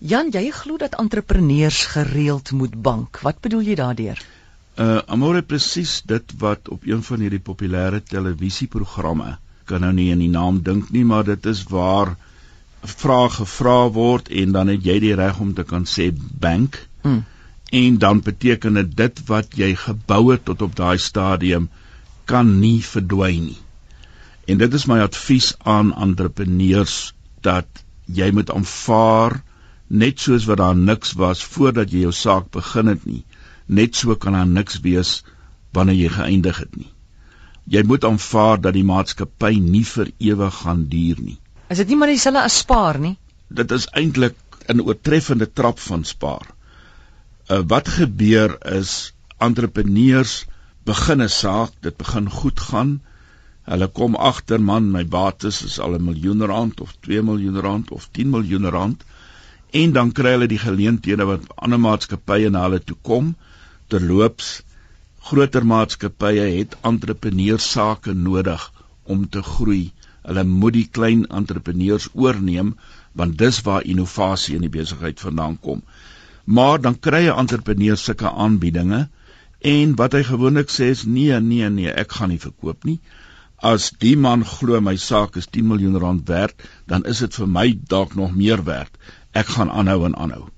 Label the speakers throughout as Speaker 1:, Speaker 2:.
Speaker 1: Jan, jy glo dat entrepreneurs gereeld moet bank. Wat bedoel jy daardeur?
Speaker 2: Uh amore presies dit wat op een van hierdie populêre televisieprogramme kan nou nie in die naam dink nie, maar dit is waar vrae gevra word en dan het jy die reg om te kan sê bank. Hmm. En dan beteken dit dit wat jy gebou het tot op daai stadium kan nie verdwyn nie. En dit is my advies aan entrepreneurs dat jy moet aanvaar net soos wat daar niks was voordat jy jou saak begin het nie net so kan daar niks wees wanneer jy geëindig het nie. Jy moet aanvaar dat die maatskappy nie vir ewig gaan duur nie.
Speaker 1: Is dit nie maar dieselfde as spaar nie?
Speaker 2: Dit is eintlik 'n oortreffende trap van spaar. Uh, wat gebeur is entrepreneurs begin 'n saak dit begin goed gaan. Hulle kom agter man my bates is al 'n miljoen rand of 2 miljoen rand of 10 miljoen rand en dan kry hulle die geleenthede wat ander maatskappye na hulle toe kom. Terloops groter maatskappye het entrepreneursake nodig om te groei. Hulle moet die klein entrepreneurs oorneem want dis waar innovasie in die besigheid vandaan kom. Maar dan kry 'n entrepreneur sulke aanbiedinge en wat hy gewoonlik sê is nee nee nee ek gaan nie verkoop nie. As die man glo my saak is 10 miljoen rand werd dan is dit vir my dalk nog meer werd ek gaan aanhou en aanhou.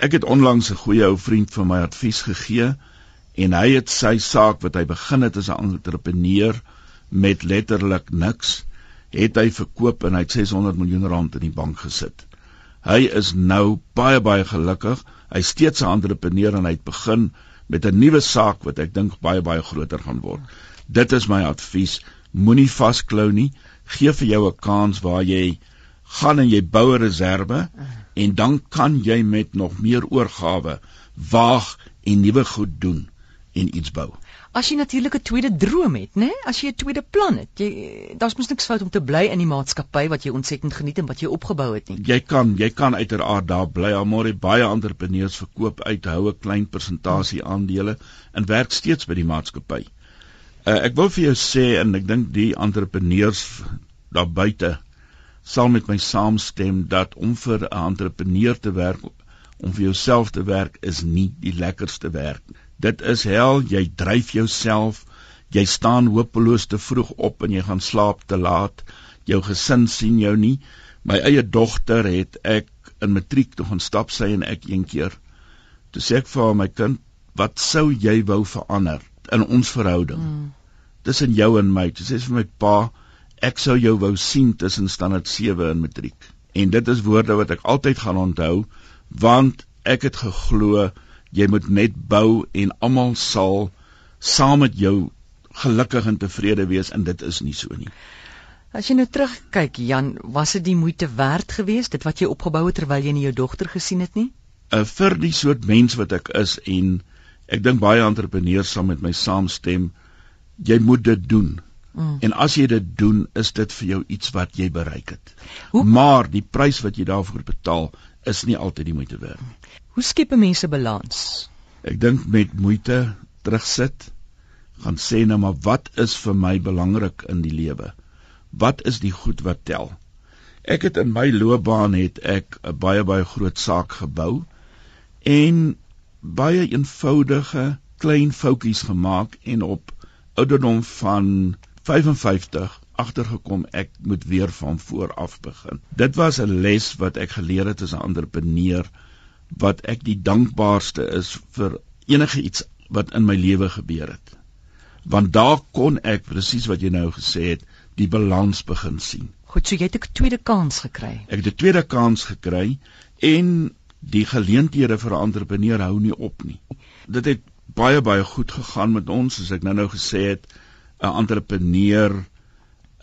Speaker 2: Ek het onlangs 'n goeie ou vriend vir my advies gegee en hy het sy saak wat hy begin het as 'n entrepreneur met letterlik niks, het hy verkoop en hy het 600 miljoen rand in die bank gesit. Hy is nou baie baie gelukkig. Hy steeds 'n entrepreneur en hy het begin met 'n nuwe saak wat ek dink baie baie groter gaan word. Dit is my advies. Moenie vasklou nie. Geef vir jou 'n kans waar jy gaan en jy bou 'n reserve en dan kan jy met nog meer oorgawe waag en nuwe goed doen en iets bou.
Speaker 1: As jy natuurlik 'n tweede droom het, né? As jy 'n tweede plan het, jy daar's mos niks fout om te bly in die maatskappy wat jy ontsettend geniet en wat jy opgebou het nie.
Speaker 2: Jy kan, jy kan uiteraard daar bly. Almore baie entrepreneurs verkoop uit houe klein persentasie aandele en werk steeds by die maatskappy. Uh, ek wil vir jou sê en ek dink die entrepreneurs daar buite sal met my saamstem dat om vir 'n entrepreneur te werk, om vir jouself te werk is nie die lekkerste werk. Dit is hel, jy dryf jouself, jy staan hopeloos te vroeg op en jy gaan slaap te laat. Jou gesin sien jou nie. My eie dogter het ek in matriek toe gaan stap sy en ek een keer. Toe sê ek vir haar my kind, wat sou jy wou verander in ons verhouding? Hmm. Tussen jou en my. Sy sê vir my pa, ek sou jou wou sien tussen standaard 7 en matriek. En dit is woorde wat ek altyd gaan onthou want ek het geglo jy moet net bou en almal sal saam met jou gelukkig en tevrede wees en dit is nie so nie.
Speaker 1: As jy nou terugkyk Jan, was dit die moeite werd geweest dit wat jy opgebou het terwyl jy nie jou dogter gesien het nie?
Speaker 2: Uh, vir die soort mens wat ek is en ek dink baie entrepreneurs sal met my saamstem, jy moet dit doen. Mm. En as jy dit doen, is dit vir jou iets wat jy bereik het. Hoe? Maar die prys wat jy daarvoor betaal, is nie altyd die moeite werd.
Speaker 1: Hoe skep 'n mens 'n balans?
Speaker 2: Ek dink met moeite terugsit, gaan sê nou maar wat is vir my belangrik in die lewe? Wat is die goed wat tel? Ek het in my loopbaan het ek 'n baie baie groot saak gebou en baie eenvoudige klein foutjies gemaak en op ouderdom van 55 agtergekom ek moet weer van voor af begin. Dit was 'n les wat ek geleer het as 'n entrepreneur wat ek die dankbaarste is vir enige iets wat in my lewe gebeur het. Want daar kon ek presies wat jy nou gesê het, die balans begin sien.
Speaker 1: Goed, so jy het 'n tweede kans gekry.
Speaker 2: Ek het 'n tweede kans gekry en die geleenthede vir 'n entrepreneur hou nie op nie. Dit het baie baie goed gegaan met ons, soos ek nou-nou gesê het. 'n entrepreneur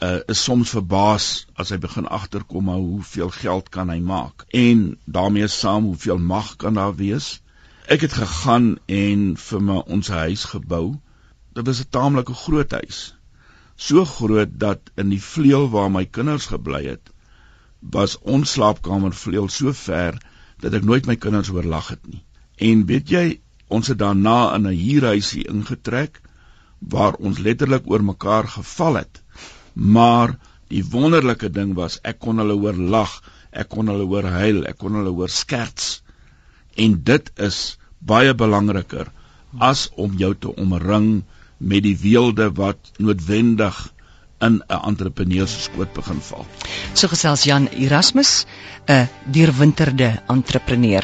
Speaker 2: uh, is soms verbaas as hy begin agterkom hoe hoeveel geld kan hy maak en daarmee saam hoeveel mag kan daar wees. Ek het gegaan en vir my ons huis gebou. Dit was 'n taamlike groot huis. So groot dat in die vleuel waar my kinders gebly het, was ons slaapkamer vleuel so ver dat ek nooit my kinders oorlag het nie. En weet jy, ons het daarna in 'n huurhuisie ingetrek waar ons letterlik oor mekaar geval het. Maar die wonderlike ding was ek kon hulle hoor lag. ek kon hulle hoor huil, ek kon hulle hoor skerts. En dit is baie belangriker as om jou te omring met die weelde wat noodwendig in 'n entrepreneur se skoot begin val.
Speaker 1: So gesels Jan Erasmus, 'n deurwinterde entrepreneur.